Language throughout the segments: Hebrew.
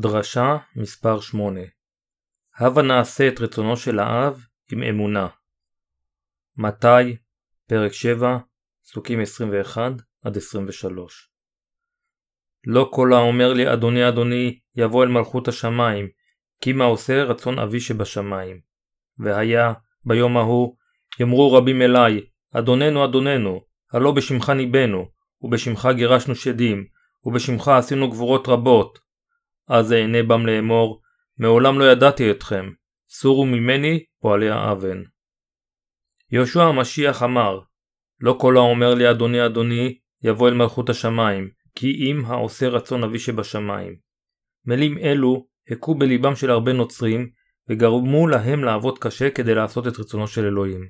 דרשה מספר 8 הבה נעשה את רצונו של האב עם אמונה. מתי, פרק 7, פסוקים 21-23 לא כל האומר לי אדוני אדוני יבוא אל מלכות השמיים, כי מה עושה רצון אבי שבשמיים. והיה ביום ההוא יאמרו רבים אלי אדוננו אדוננו הלא בשמך ניבאנו ובשמך גירשנו שדים ובשמך עשינו גבורות רבות אז אענה בם לאמור, מעולם לא ידעתי אתכם, סורו ממני פועלי האוון. יהושע המשיח אמר, לא כל האומר לי אדוני אדוני, יבוא אל מלכות השמיים, כי אם העושה רצון אבי שבשמיים. מילים אלו הכו בליבם של הרבה נוצרים, וגרמו להם לעבוד קשה כדי לעשות את רצונו של אלוהים.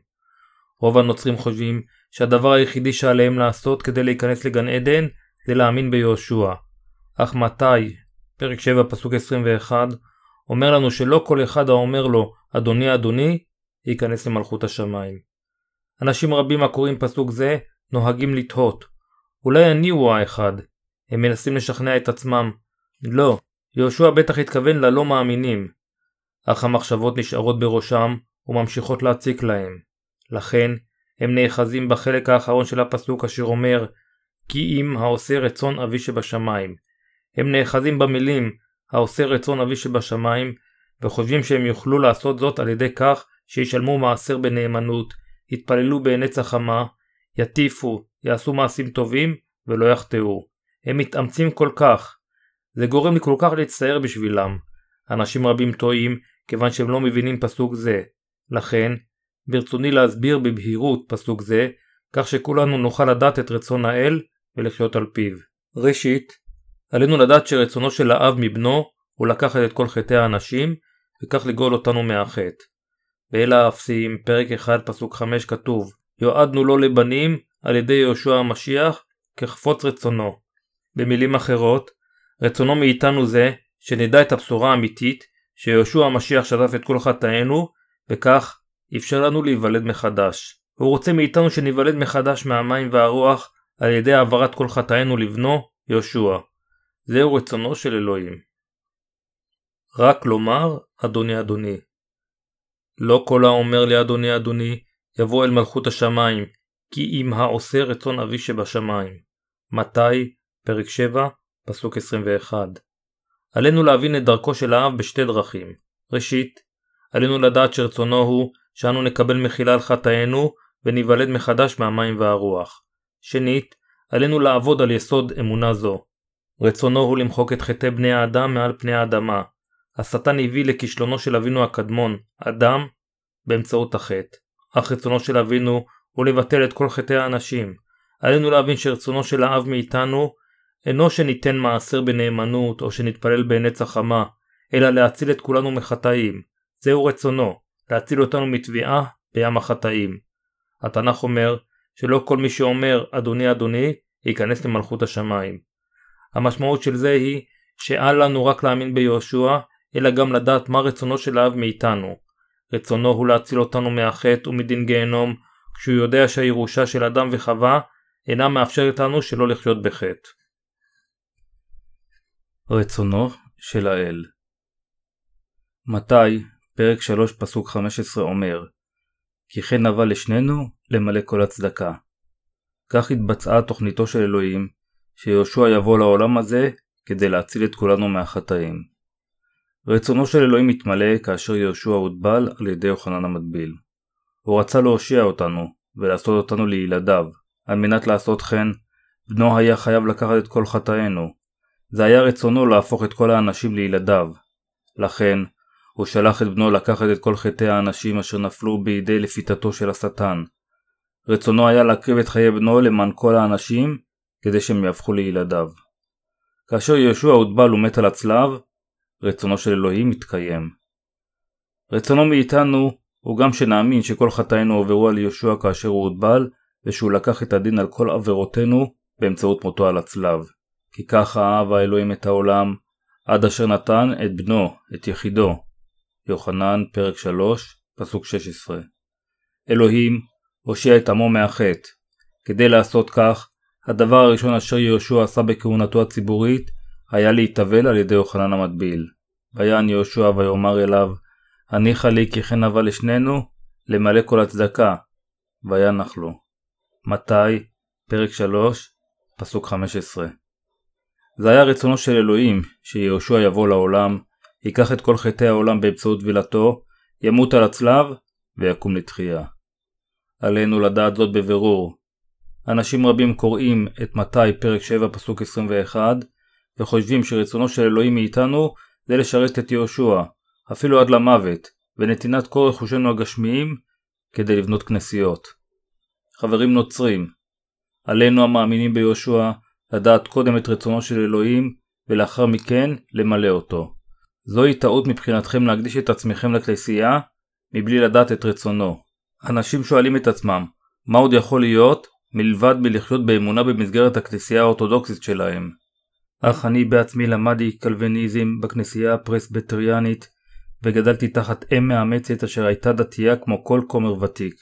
רוב הנוצרים חושבים שהדבר היחידי שעליהם לעשות כדי להיכנס לגן עדן זה להאמין ביהושע. אך מתי פרק 7 פסוק 21 אומר לנו שלא כל אחד האומר לו אדוני אדוני ייכנס למלכות השמיים. אנשים רבים הקוראים פסוק זה נוהגים לתהות אולי אני הוא האחד הם מנסים לשכנע את עצמם לא, יהושע בטח התכוון ללא מאמינים אך המחשבות נשארות בראשם וממשיכות להציק להם. לכן הם נאחזים בחלק האחרון של הפסוק אשר אומר כי אם העושה רצון אבי שבשמיים הם נאחזים במילים העושה רצון אבי שבשמיים וחושבים שהם יוכלו לעשות זאת על ידי כך שישלמו מעשר בנאמנות, יתפללו בעיני צחמה, יטיפו, יעשו מעשים טובים ולא יחטאו. הם מתאמצים כל כך. זה גורם לי כל כך להצטער בשבילם. אנשים רבים טועים כיוון שהם לא מבינים פסוק זה. לכן, ברצוני להסביר בבהירות פסוק זה, כך שכולנו נוכל לדעת את רצון האל ולחיות על פיו. ראשית, עלינו לדעת שרצונו של האב מבנו הוא לקחת את כל חטאי האנשים וכך לגאול אותנו מהחטא. באל האפסים, פרק 1 פסוק 5 כתוב יועדנו לו לבנים על ידי יהושע המשיח כחפוץ רצונו. במילים אחרות, רצונו מאיתנו זה שנדע את הבשורה האמיתית שיהושע המשיח שטף את כל חטאינו וכך אפשר לנו להיוולד מחדש. הוא רוצה מאיתנו שניוולד מחדש מהמים והרוח על ידי העברת כל חטאינו לבנו, יהושע. זהו רצונו של אלוהים. רק לומר אדוני אדוני. לא כל האומר לי אדוני אדוני יבוא אל מלכות השמיים, כי אם העושה רצון אבי שבשמיים. מתי, פרק 7, פסוק 21. עלינו להבין את דרכו של האב בשתי דרכים. ראשית, עלינו לדעת שרצונו הוא שאנו נקבל מחילה על חטאינו וניוולד מחדש מהמים והרוח. שנית, עלינו לעבוד על יסוד אמונה זו. רצונו הוא למחוק את חטאי בני האדם מעל פני האדמה. השטן הביא לכישלונו של אבינו הקדמון, אדם, באמצעות החטא. אך רצונו של אבינו הוא לבטל את כל חטאי האנשים. עלינו להבין שרצונו של האב מאיתנו אינו שניתן מעשר בנאמנות או שנתפלל בעיני חמה, אלא להציל את כולנו מחטאים. זהו רצונו, להציל אותנו מתביעה בים החטאים. התנ"ך אומר שלא כל מי שאומר אדוני אדוני ייכנס למלכות השמיים. המשמעות של זה היא שאל לנו רק להאמין ביהושע, אלא גם לדעת מה רצונו של האב מאיתנו. רצונו הוא להציל אותנו מהחטא ומדין גיהנום, כשהוא יודע שהירושה של אדם וחווה אינה מאפשרת לנו שלא לחיות בחטא. רצונו של האל מתי, פרק 3 פסוק 15 אומר כי כן נבע לשנינו למלא כל הצדקה. כך התבצעה תוכניתו של אלוהים שיהושע יבוא לעולם הזה כדי להציל את כולנו מהחטאים. רצונו של אלוהים מתמלא כאשר יהושע הוטבל על ידי יוחנן המטביל. הוא רצה להושיע אותנו ולעשות אותנו לילדיו. על מנת לעשות כן, בנו היה חייב לקחת את כל חטאינו. זה היה רצונו להפוך את כל האנשים לילדיו. לכן, הוא שלח את בנו לקחת את כל חטאי האנשים אשר נפלו בידי לפיתתו של השטן. רצונו היה להקריב את חיי בנו למען כל האנשים, כדי שהם יהפכו לילדיו. כאשר יהושע הוטבל ומת על הצלב, רצונו של אלוהים מתקיים. רצונו מאיתנו הוא גם שנאמין שכל חטאינו עוברו על יהושע כאשר הוא הוטבל, ושהוא לקח את הדין על כל עבירותינו באמצעות מותו על הצלב. כי ככה אהב האלוהים את העולם, עד אשר נתן את בנו, את יחידו. יוחנן, פרק 3, פסוק 16. אלוהים הושיע את עמו מהחטא. כדי לעשות כך, הדבר הראשון אשר יהושע עשה בכהונתו הציבורית היה להתאבל על ידי יוחנן המטביל. ויען יהושע ויאמר אליו, הניחה לי כי כן אבל לשנינו, למלא כל הצדקה. וינח לו. מתי? פרק 3, פסוק 15. זה היה רצונו של אלוהים, שיהושע יבוא לעולם, ייקח את כל חטאי העולם באמצעות טבילתו, ימות על הצלב, ויקום לתחייה. עלינו לדעת זאת בבירור. אנשים רבים קוראים את מתי פרק 7 פסוק 21, וחושבים שרצונו של אלוהים מאיתנו זה לשרת את יהושע, אפילו עד למוות, ונתינת כל רכושנו הגשמיים כדי לבנות כנסיות. חברים נוצרים, עלינו המאמינים ביהושע לדעת קודם את רצונו של אלוהים, ולאחר מכן למלא אותו. זוהי טעות מבחינתכם להקדיש את עצמכם לכנסייה, מבלי לדעת את רצונו. אנשים שואלים את עצמם, מה עוד יכול להיות, מלבד מלחיות באמונה במסגרת הכנסייה האורתודוקסית שלהם. אך אני בעצמי למדתי קלוויניזם בכנסייה הפרסבטריאנית, וגדלתי תחת אם מאמצת אשר הייתה דתייה כמו כל כומר ותיק.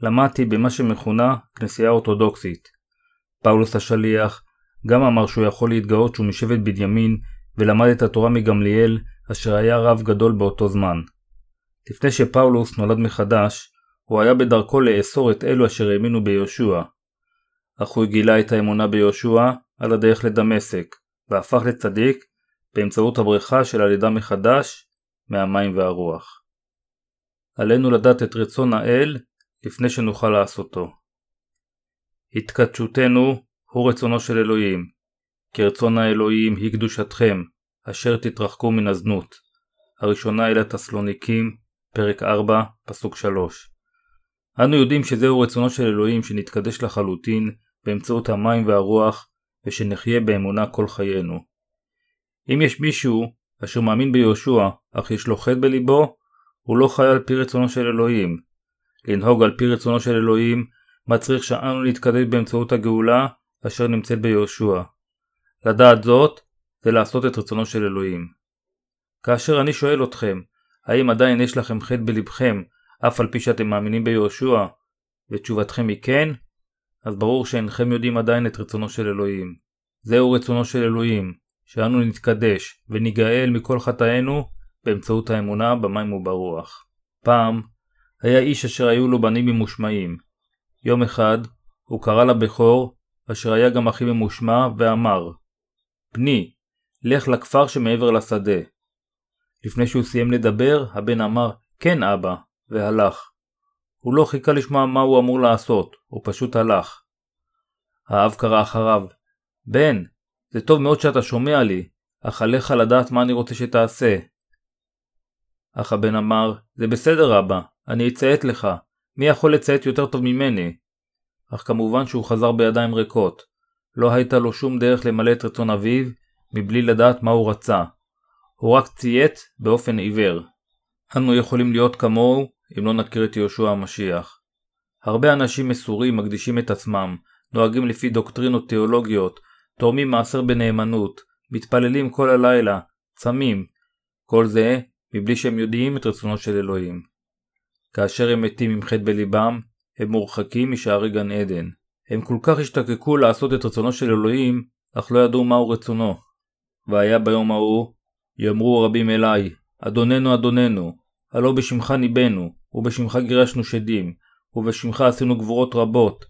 למדתי במה שמכונה כנסייה אורתודוקסית. פאולוס השליח גם אמר שהוא יכול להתגאות שהוא משבט בנימין ולמד את התורה מגמליאל אשר היה רב גדול באותו זמן. לפני שפאולוס נולד מחדש, הוא היה בדרכו לאסור את אלו אשר האמינו ביהושע. אך הוא גילה את האמונה ביהושע על הדרך לדמשק, והפך לצדיק באמצעות הבריכה של הלידה מחדש מהמים והרוח. עלינו לדעת את רצון האל לפני שנוכל לעשותו. התקדשותנו הוא רצונו של אלוהים, כי רצון האלוהים היא קדושתכם, אשר תתרחקו מן הזנות. הראשונה אל התסלוניקים, פרק 4, פסוק 3. אנו יודעים שזהו רצונו של אלוהים שנתקדש לחלוטין באמצעות המים והרוח, ושנחיה באמונה כל חיינו. אם יש מישהו אשר מאמין ביהושע, אך יש לו חטא בליבו, הוא לא חי על פי רצונו של אלוהים. לנהוג על פי רצונו של אלוהים מצריך שאנו נתקדש באמצעות הגאולה אשר נמצאת ביהושע. לדעת זאת, זה לעשות את רצונו של אלוהים. כאשר אני שואל אתכם, האם עדיין יש לכם חטא בלבכם, אף על פי שאתם מאמינים ביהושע, ותשובתכם היא כן, אז ברור שאינכם יודעים עדיין את רצונו של אלוהים. זהו רצונו של אלוהים, שאנו נתקדש וניגאל מכל חטאינו באמצעות האמונה במים וברוח. פעם היה איש אשר היו לו בנים ממושמעים. יום אחד הוא קרא לבכור, אשר היה גם הכי ממושמע, ואמר בני, לך לכפר שמעבר לשדה. לפני שהוא סיים לדבר, הבן אמר כן אבא, והלך. הוא לא חיכה לשמוע מה הוא אמור לעשות, הוא פשוט הלך. האב קרא אחריו, בן, זה טוב מאוד שאתה שומע לי, אך עליך לדעת מה אני רוצה שתעשה. אך הבן אמר, זה בסדר אבא, אני אציית לך, מי יכול לציית יותר טוב ממני? אך כמובן שהוא חזר בידיים ריקות. לא הייתה לו שום דרך למלא את רצון אביו, מבלי לדעת מה הוא רצה. הוא רק ציית באופן עיוור. אנו יכולים להיות כמוהו אם לא נכיר את יהושע המשיח. הרבה אנשים מסורים מקדישים את עצמם, נוהגים לפי דוקטרינות תיאולוגיות, תורמים מעשר בנאמנות, מתפללים כל הלילה, צמים. כל זה מבלי שהם יודעים את רצונו של אלוהים. כאשר הם מתים עם חטא בליבם, הם מורחקים משערי גן עדן. הם כל כך השתקקו לעשות את רצונו של אלוהים, אך לא ידעו מהו רצונו. והיה ביום ההוא, יאמרו רבים אלי, אדוננו אדוננו, הלא בשמך ניבאנו, ובשמך גירשנו שדים, ובשמך עשינו גבורות רבות.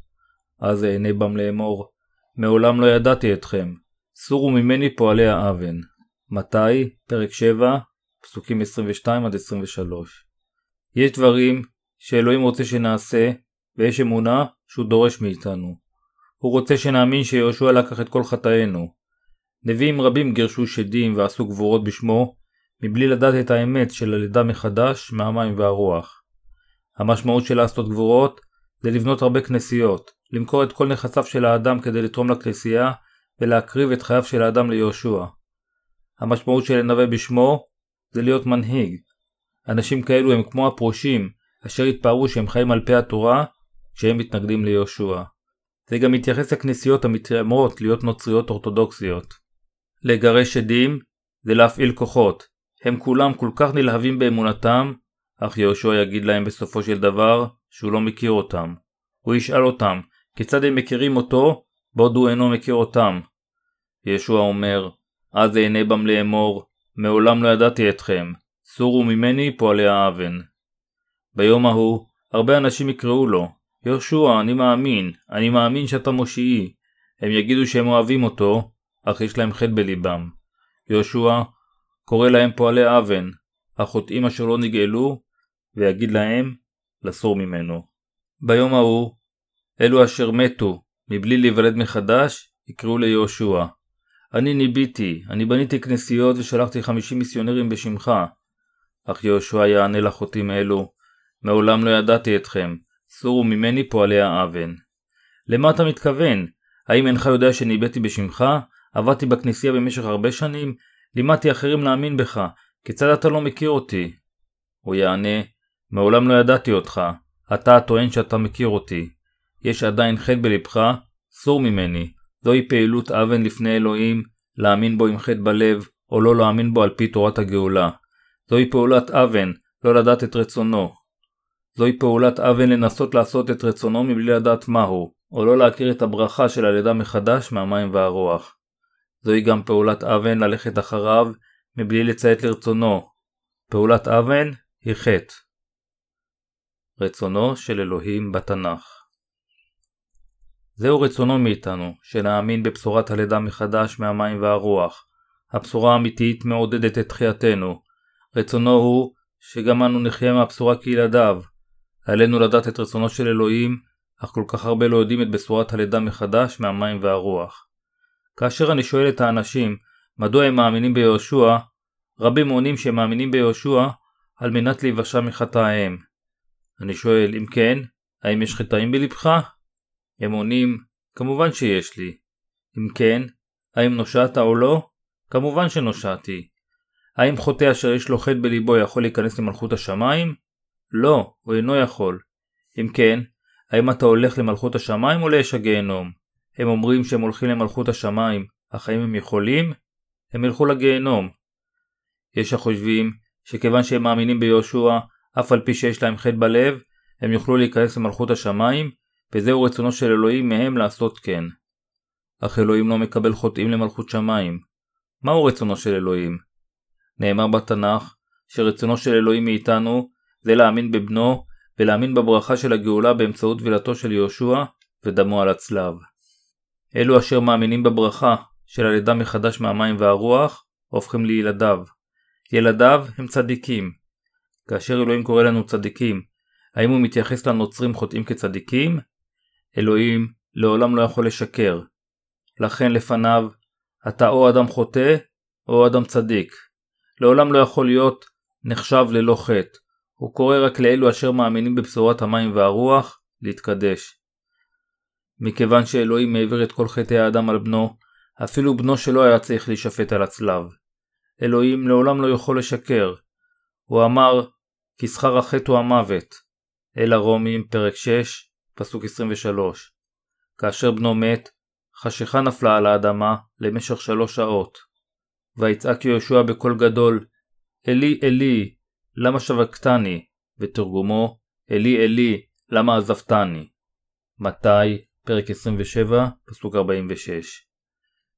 אז אענה בם לאמור, מעולם לא ידעתי אתכם, סורו ממני פועלי האוון. מתי? פרק 7, פסוקים 22-23. יש דברים שאלוהים רוצה שנעשה, ויש אמונה שהוא דורש מאיתנו. הוא רוצה שנאמין שיהושע לקח את כל חטאינו. נביאים רבים גירשו שדים ועשו גבורות בשמו, מבלי לדעת את האמת של הלידה מחדש מהמים והרוח. המשמעות של לעשות גבורות זה לבנות הרבה כנסיות, למכור את כל נכסיו של האדם כדי לתרום לכנסייה ולהקריב את חייו של האדם ליהושע. המשמעות של לנבא בשמו זה להיות מנהיג. אנשים כאלו הם כמו הפרושים אשר התפארו שהם חיים על פי התורה כשהם מתנגדים ליהושע. זה גם מתייחס לכנסיות המתיימרות להיות נוצריות אורתודוקסיות. לגרש עדים זה להפעיל כוחות. הם כולם כל כך נלהבים באמונתם, אך יהושע יגיד להם בסופו של דבר שהוא לא מכיר אותם. הוא ישאל אותם כיצד הם מכירים אותו בעוד הוא אינו מכיר אותם. ישוע אומר, אז אענה בם לאמור, מעולם לא ידעתי אתכם, סורו ממני פועלי האוון. ביום ההוא, הרבה אנשים יקראו לו, יהושע, אני מאמין, אני מאמין שאתה מושיעי. הם יגידו שהם אוהבים אותו, אך יש להם חטא בליבם. יהושע קורא להם פועלי אוון, החוטאים אשר לא נגאלו, ויגיד להם לסור ממנו. ביום ההוא, אלו אשר מתו, מבלי להיוולד מחדש, יקראו ליהושע. אני ניביתי, אני בניתי כנסיות ושלחתי חמישים מיסיונרים בשמך. אך יהושע יענה לחוטאים אלו, מעולם לא ידעתי אתכם, סורו ממני פועלי האוון. למה אתה מתכוון? האם אינך יודע שניבאתי בשמך? עבדתי בכנסייה במשך הרבה שנים? לימדתי אחרים להאמין בך, כיצד אתה לא מכיר אותי? הוא יענה, מעולם לא ידעתי אותך, אתה הטוען שאתה מכיר אותי. יש עדיין חטא בלבך, סור ממני. זוהי פעילות אבן לפני אלוהים, להאמין בו עם חטא בלב, או לא להאמין בו על פי תורת הגאולה. זוהי פעולת אבן, לא לדעת את רצונו. זוהי פעולת אבן לנסות לעשות את רצונו מבלי לדעת מהו, או לא להכיר את הברכה של הלידה מחדש מהמים והרוח. זוהי גם פעולת אבן ללכת אחריו מבלי לציית לרצונו. פעולת אבן היא חטא. רצונו של אלוהים בתנ"ך זהו רצונו מאיתנו, שנאמין בבשורת הלידה מחדש מהמים והרוח. הבשורה האמיתית מעודדת את תחייתנו. רצונו הוא שגם אנו נחיה מהבשורה כילדיו. עלינו לדעת את רצונו של אלוהים, אך כל כך הרבה לא יודעים את בשורת הלידה מחדש מהמים והרוח. כאשר אני שואל את האנשים מדוע הם מאמינים ביהושע, רבים עונים שהם מאמינים ביהושע על מנת להיוושע מחטאיהם. אני שואל, אם כן, האם יש חטאים בלבך? הם עונים, כמובן שיש לי. אם כן, האם נושעת או לא? כמובן שנושעתי. האם חוטא אשר יש לו חטא בליבו יכול להיכנס למלכות השמיים? לא, הוא אינו יכול. אם כן, האם אתה הולך למלכות השמיים או לאש הגיהנום? הם אומרים שהם הולכים למלכות השמיים, אך האם הם יכולים? הם ילכו לגיהנום. יש החושבים שכיוון שהם מאמינים ביהושע, אף על פי שיש להם חטא בלב, הם יוכלו להיכנס למלכות השמיים, וזהו רצונו של אלוהים מהם לעשות כן. אך אלוהים לא מקבל חוטאים למלכות שמיים. מהו רצונו של אלוהים? נאמר בתנ"ך שרצונו של אלוהים מאיתנו זה להאמין בבנו ולהאמין בברכה של הגאולה באמצעות טבילתו של יהושע ודמו על הצלב. אלו אשר מאמינים בברכה של הלידה מחדש מהמים והרוח הופכים לילדיו. ילדיו הם צדיקים. כאשר אלוהים קורא לנו צדיקים, האם הוא מתייחס לנוצרים חוטאים כצדיקים? אלוהים לעולם לא יכול לשקר. לכן לפניו, אתה או אדם חוטא, או אדם צדיק. לעולם לא יכול להיות נחשב ללא חטא. הוא קורא רק לאלו אשר מאמינים בבשורת המים והרוח, להתקדש. מכיוון שאלוהים העביר את כל חטאי האדם על בנו, אפילו בנו שלא היה צריך להישפט על הצלב. אלוהים לעולם לא יכול לשקר. הוא אמר, כי שכר החטא הוא המוות. אל הרומים, פרק 6, פסוק 23. כאשר בנו מת, חשיכה נפלה על האדמה למשך שלוש שעות. ויצעק יהושע בקול גדול, אלי אלי, למה שבקתני? ותרגומו, אלי אלי, למה עזבתני? מתי, פרק 27, פסוק 46.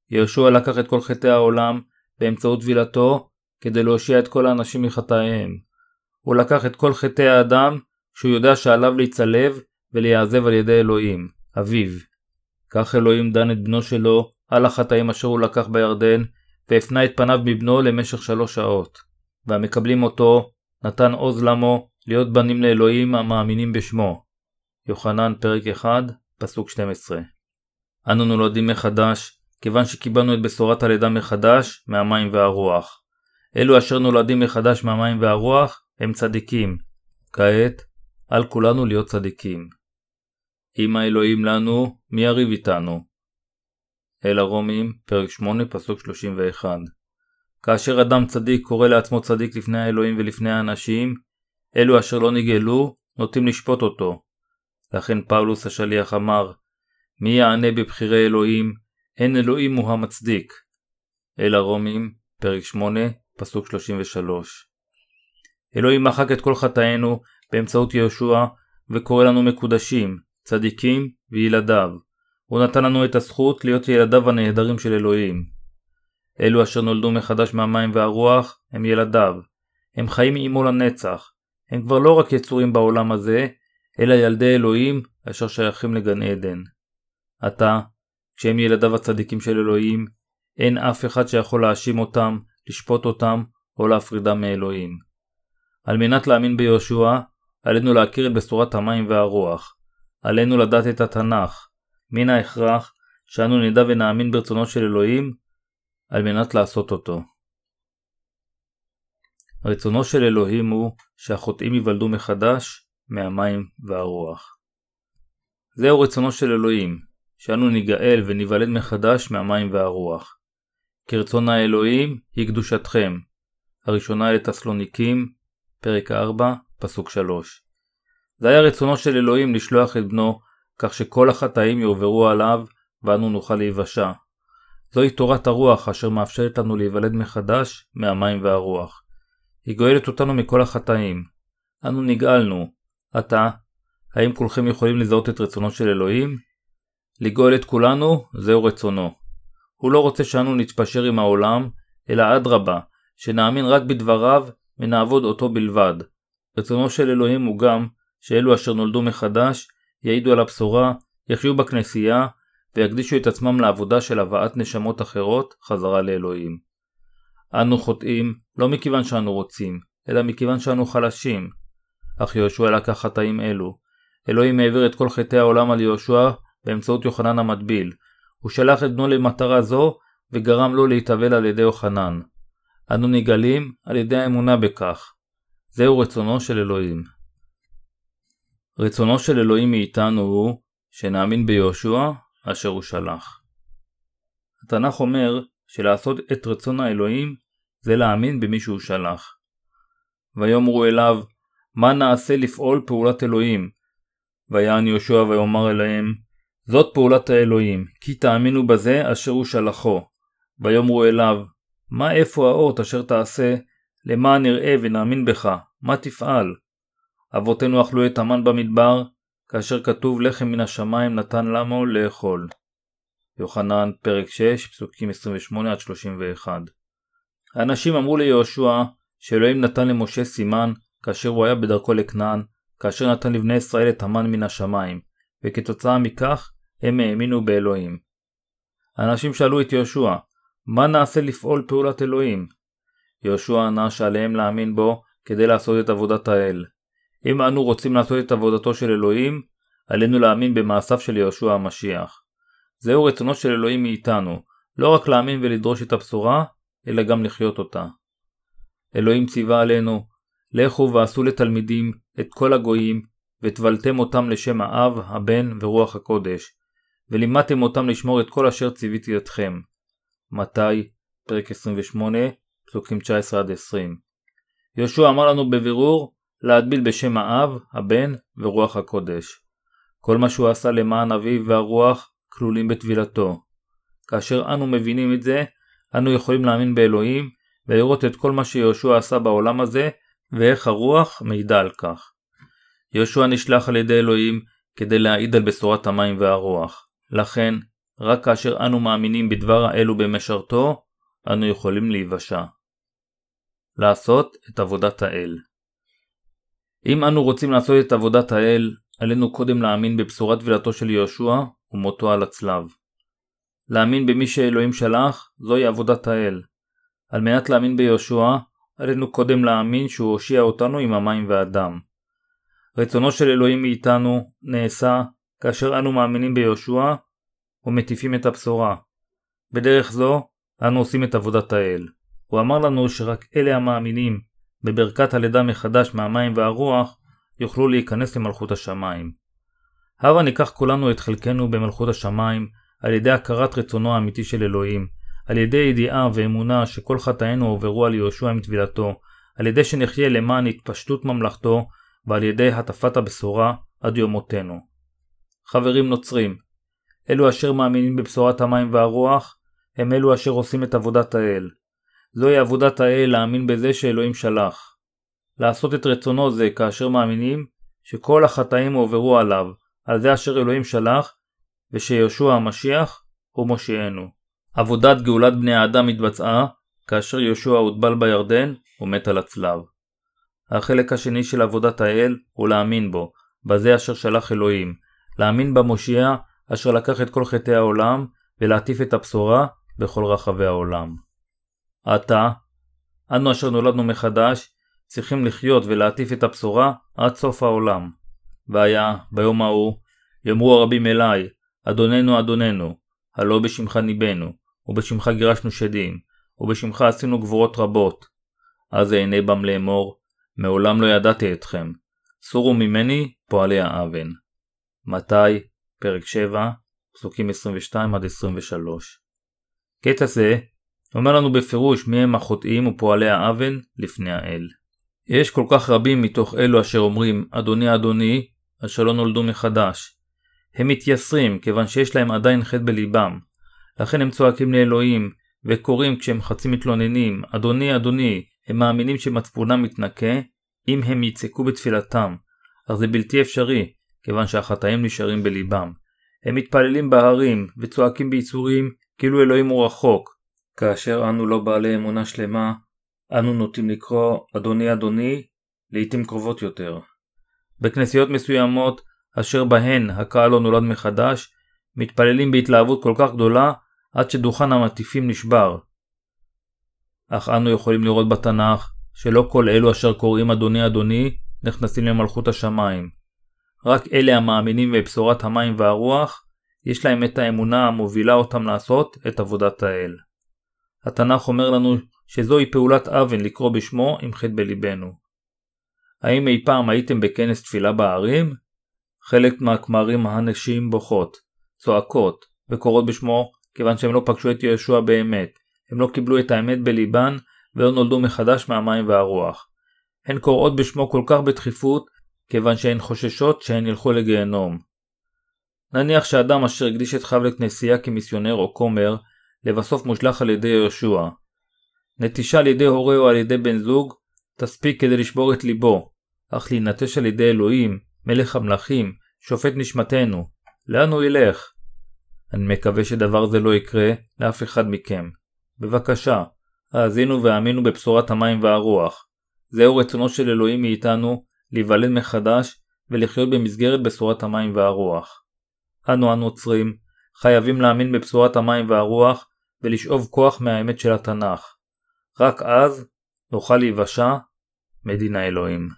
יהושע לקח את כל חטאי העולם באמצעות טבילתו כדי להושיע את כל האנשים מחטאיהם. הוא לקח את כל חטאי האדם שהוא יודע שעליו להצלב ולהיעזב על ידי אלוהים, אביו. כך אלוהים דן את בנו שלו על החטאים אשר הוא לקח בירדן, והפנה את פניו מבנו למשך שלוש שעות. והמקבלים אותו, נתן עוז למו להיות בנים לאלוהים המאמינים בשמו. יוחנן פרק 1, פסוק 12. אנו נולדים מחדש, כיוון שקיבלנו את בשורת הלידה מחדש מהמים והרוח. אלו אשר נולדים מחדש מהמים והרוח הם צדיקים. כעת, על כולנו להיות צדיקים. אם האלוהים לנו, מי יריב איתנו? אל הרומים, פרק 8, פסוק 31. כאשר אדם צדיק קורא לעצמו צדיק לפני האלוהים ולפני האנשים, אלו אשר לא נגאלו, נוטים לשפוט אותו. לכן פאולוס השליח אמר, מי יענה בבחירי אלוהים, הן אלוהים הוא המצדיק. אל הרומים, פרק 8, פסוק 33. אלוהים מחק את כל חטאינו באמצעות יהושע, וקורא לנו מקודשים, צדיקים וילדיו. הוא נתן לנו את הזכות להיות ילדיו הנהדרים של אלוהים. אלו אשר נולדו מחדש מהמים והרוח הם ילדיו. הם חיים עמו לנצח. הם כבר לא רק יצורים בעולם הזה, אלא ילדי אלוהים אשר שייכים לגן עדן. עתה, כשהם ילדיו הצדיקים של אלוהים, אין אף אחד שיכול להאשים אותם, לשפוט אותם, או להפרידם מאלוהים. על מנת להאמין ביהושע, עלינו להכיר את בשורת המים והרוח. עלינו לדעת את התנ"ך. מן ההכרח שאנו נדע ונאמין ברצונו של אלוהים, על מנת לעשות אותו. רצונו של אלוהים הוא שהחוטאים ייוולדו מחדש מהמים והרוח. זהו רצונו של אלוהים, שאנו ניגאל וניוולד מחדש מהמים והרוח. כרצון האלוהים היא קדושתכם. הראשונה לתסלוניקים, פרק 4, פסוק 3. זה היה רצונו של אלוהים לשלוח את בנו, כך שכל החטאים יועברו עליו, ואנו נוכל להיוושע. זוהי תורת הרוח אשר מאפשרת לנו להיוולד מחדש מהמים והרוח. היא גואלת אותנו מכל החטאים. אנו נגאלנו. עתה, האם כולכם יכולים לזהות את רצונו של אלוהים? לגאול את כולנו, זהו רצונו. הוא לא רוצה שאנו נתפשר עם העולם, אלא אדרבה, שנאמין רק בדבריו ונעבוד אותו בלבד. רצונו של אלוהים הוא גם שאלו אשר נולדו מחדש יעידו על הבשורה, יחיו בכנסייה ויקדישו את עצמם לעבודה של הבאת נשמות אחרות חזרה לאלוהים. אנו חוטאים לא מכיוון שאנו רוצים, אלא מכיוון שאנו חלשים. אך יהושע לקח חטאים אלו. אלוהים העביר את כל חטאי העולם על יהושע באמצעות יוחנן המטביל. הוא שלח את בנו למטרה זו וגרם לו להתאבל על ידי יוחנן. אנו נגאלים על ידי האמונה בכך. זהו רצונו של אלוהים. רצונו של אלוהים מאיתנו הוא שנאמין ביהושע אשר הוא שלח. התנ"ך אומר שלעשות את רצון האלוהים זה להאמין במי שהוא שלח. ויאמרו אליו, מה נעשה לפעול פעולת אלוהים? ויען יהושע ויאמר אליהם, זאת פעולת האלוהים, כי תאמינו בזה אשר הוא שלחו. ויאמרו אליו, מה איפה האות אשר תעשה, למען נראה ונאמין בך, מה תפעל? אבותינו אכלו את המן במדבר, כאשר כתוב לחם מן השמיים נתן למו לאכול. יוחנן, פרק 6, פסוקים 28-31 האנשים אמרו ליהושע שאלוהים נתן למשה סימן כאשר הוא היה בדרכו לכנען, כאשר נתן לבני ישראל את המן מן השמיים, וכתוצאה מכך הם האמינו באלוהים. האנשים שאלו את יהושע, מה נעשה לפעול פעולת אלוהים? יהושע ענה שעליהם להאמין בו כדי לעשות את עבודת האל. אם אנו רוצים לעשות את עבודתו של אלוהים, עלינו להאמין במעשיו של יהושע המשיח. זהו רצונו של אלוהים מאיתנו, לא רק להאמין ולדרוש את הבשורה, אלא גם לחיות אותה. אלוהים ציווה עלינו, לכו ועשו לתלמידים את כל הגויים, וטבלתם אותם לשם האב, הבן ורוח הקודש, ולימדתם אותם לשמור את כל אשר ציוויתי אתכם. מתי, פרק 28, פסוקים 19-20. יהושע אמר לנו בבירור להטביל בשם האב, הבן ורוח הקודש. כל מה שהוא עשה למען אביו והרוח כלולים בטבילתו. כאשר אנו מבינים את זה, אנו יכולים להאמין באלוהים ולראות את כל מה שיהושע עשה בעולם הזה ואיך הרוח מעידה על כך. יהושע נשלח על ידי אלוהים כדי להעיד על בשורת המים והרוח. לכן, רק כאשר אנו מאמינים בדבר האלו במשרתו, אנו יכולים להיוושע. לעשות את עבודת האל אם אנו רוצים לעשות את עבודת האל, עלינו קודם להאמין בבשורת טבילתו של יהושע ומותו על הצלב. להאמין במי שאלוהים שלח, זוהי עבודת האל. על מנת להאמין ביהושע, עלינו קודם להאמין שהוא הושיע אותנו עם המים והדם. רצונו של אלוהים מאיתנו נעשה כאשר אנו מאמינים ביהושע ומטיפים את הבשורה. בדרך זו, אנו עושים את עבודת האל. הוא אמר לנו שרק אלה המאמינים בברכת הלידה מחדש מהמים והרוח, יוכלו להיכנס למלכות השמיים. הבה ניקח כולנו את חלקנו במלכות השמיים על ידי הכרת רצונו האמיתי של אלוהים, על ידי ידיעה ואמונה שכל חטאינו עוברו על יהושע עם טבילתו, על ידי שנחיה למען התפשטות ממלכתו, ועל ידי הטפת הבשורה עד יום מותנו. חברים נוצרים, אלו אשר מאמינים בבשורת המים והרוח, הם אלו אשר עושים את עבודת האל. זוהי עבודת האל להאמין בזה שאלוהים שלח. לעשות את רצונו זה כאשר מאמינים שכל החטאים הועברו עליו, על זה אשר אלוהים שלח, ושיהושע המשיח הוא מושיענו. עבודת גאולת בני האדם התבצעה כאשר יהושע הוטבל בירדן ומת על הצלב. החלק השני של עבודת האל הוא להאמין בו, בזה אשר שלח אלוהים, להאמין במושיע אשר לקח את כל חטאי העולם ולהטיף את הבשורה בכל רחבי העולם. עתה, אנו אשר נולדנו מחדש, צריכים לחיות ולהטיף את הבשורה עד סוף העולם. והיה, ביום ההוא, יאמרו הרבים אלי, אדוננו אדוננו, הלא בשמך ניבאנו, ובשמך גירשנו שדים, ובשמך עשינו גבורות רבות. אז אענה בם לאמור, מעולם לא ידעתי אתכם, סורו ממני פועלי האוון. מתי, פרק 7, פסוקים 22-23. קטע זה אומר לנו בפירוש מי הם החוטאים ופועלי האוון לפני האל. יש כל כך רבים מתוך אלו אשר אומרים אדוני אדוני, אשר לא נולדו מחדש. הם מתייסרים כיוון שיש להם עדיין חטא בליבם. לכן הם צועקים לאלוהים, וקוראים כשהם חצי מתלוננים, אדוני אדוני, הם מאמינים שמצפונם מתנקה, אם הם יצעקו בתפילתם, אך זה בלתי אפשרי, כיוון שהחטאים נשארים בליבם. הם מתפללים בהרים, וצועקים ביצורים, כאילו אלוהים הוא רחוק. כאשר אנו לא בעלי אמונה שלמה, אנו נוטים לקרוא אדוני אדוני לעיתים קרובות יותר. בכנסיות מסוימות, אשר בהן הקהל לא נולד מחדש, מתפללים בהתלהבות כל כך גדולה, עד שדוכן המטיפים נשבר. אך אנו יכולים לראות בתנ"ך שלא כל אלו אשר קוראים אדוני אדוני נכנסים למלכות השמיים. רק אלה המאמינים בבשורת המים והרוח, יש להם את האמונה המובילה אותם לעשות את עבודת האל. התנ"ך אומר לנו שזוהי פעולת אוון לקרוא בשמו עם חטא בליבנו. האם אי פעם הייתם בכנס תפילה בערים? חלק מהכמרים הנשים בוכות, צועקות וקוראות בשמו כיוון שהם לא פגשו את יהושע באמת, הם לא קיבלו את האמת בליבן ולא נולדו מחדש מהמים והרוח. הן קוראות בשמו כל כך בדחיפות, כיוון שהן חוששות שהן ילכו לגיהנום. נניח שאדם אשר הקדיש את חייו לכנסייה כמיסיונר או כומר, לבסוף מושלך על ידי יהושע. נטישה על ידי הורה או על ידי בן זוג, תספיק כדי לשבור את ליבו, אך להינטש על ידי אלוהים, מלך המלכים, שופט נשמתנו, לאן הוא ילך? אני מקווה שדבר זה לא יקרה לאף אחד מכם. בבקשה, האזינו והאמינו בבשורת המים והרוח. זהו רצונו של אלוהים מאיתנו להיוולד מחדש ולחיות במסגרת בשורת המים והרוח. אנו הנוצרים חייבים להאמין בבשורת המים והרוח ולשאוב כוח מהאמת של התנ"ך. רק אז נוכל להיוושע מדין האלוהים.